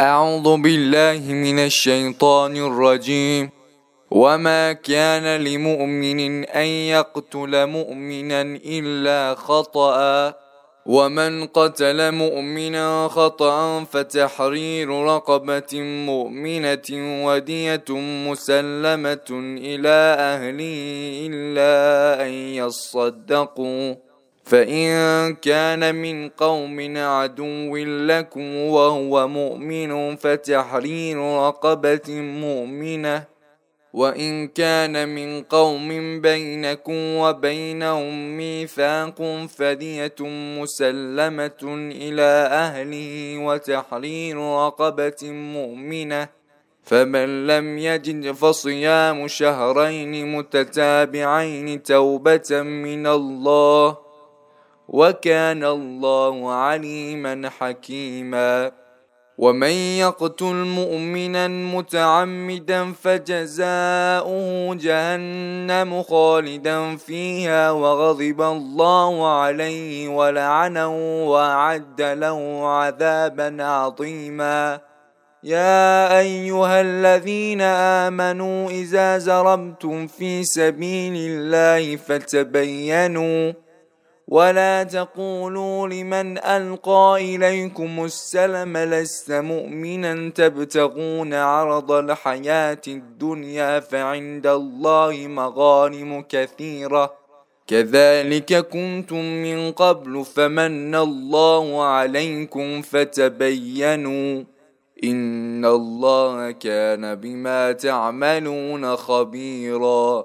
أعوذ بالله من الشيطان الرجيم. وما كان لمؤمن أن يقتل مؤمنا إلا خطأ. ومن قتل مؤمنا خطأ فتحرير رقبة مؤمنة ودية مسلمة إلى أهله إلا أن يصدقوا. فإن كان من قوم عدو لكم وهو مؤمن فتحرير رقبة مؤمنة وإن كان من قوم بينكم وبينهم ميثاق فدية مسلمة إلى أهله وتحرير رقبة مؤمنة فمن لم يجد فصيام شهرين متتابعين توبة من الله وكان الله عليما حكيما. ومن يقتل مؤمنا متعمدا فجزاؤه جهنم خالدا فيها وغضب الله عليه ولعنه وأعد له عذابا عظيما. يا أيها الذين آمنوا إذا زرمتم في سبيل الله فتبينوا ولا تقولوا لمن ألقى إليكم السلم لست مؤمنا تبتغون عرض الحياة الدنيا فعند الله مغانم كثيرة. كذلك كنتم من قبل فمن الله عليكم فتبينوا إن الله كان بما تعملون خبيرا.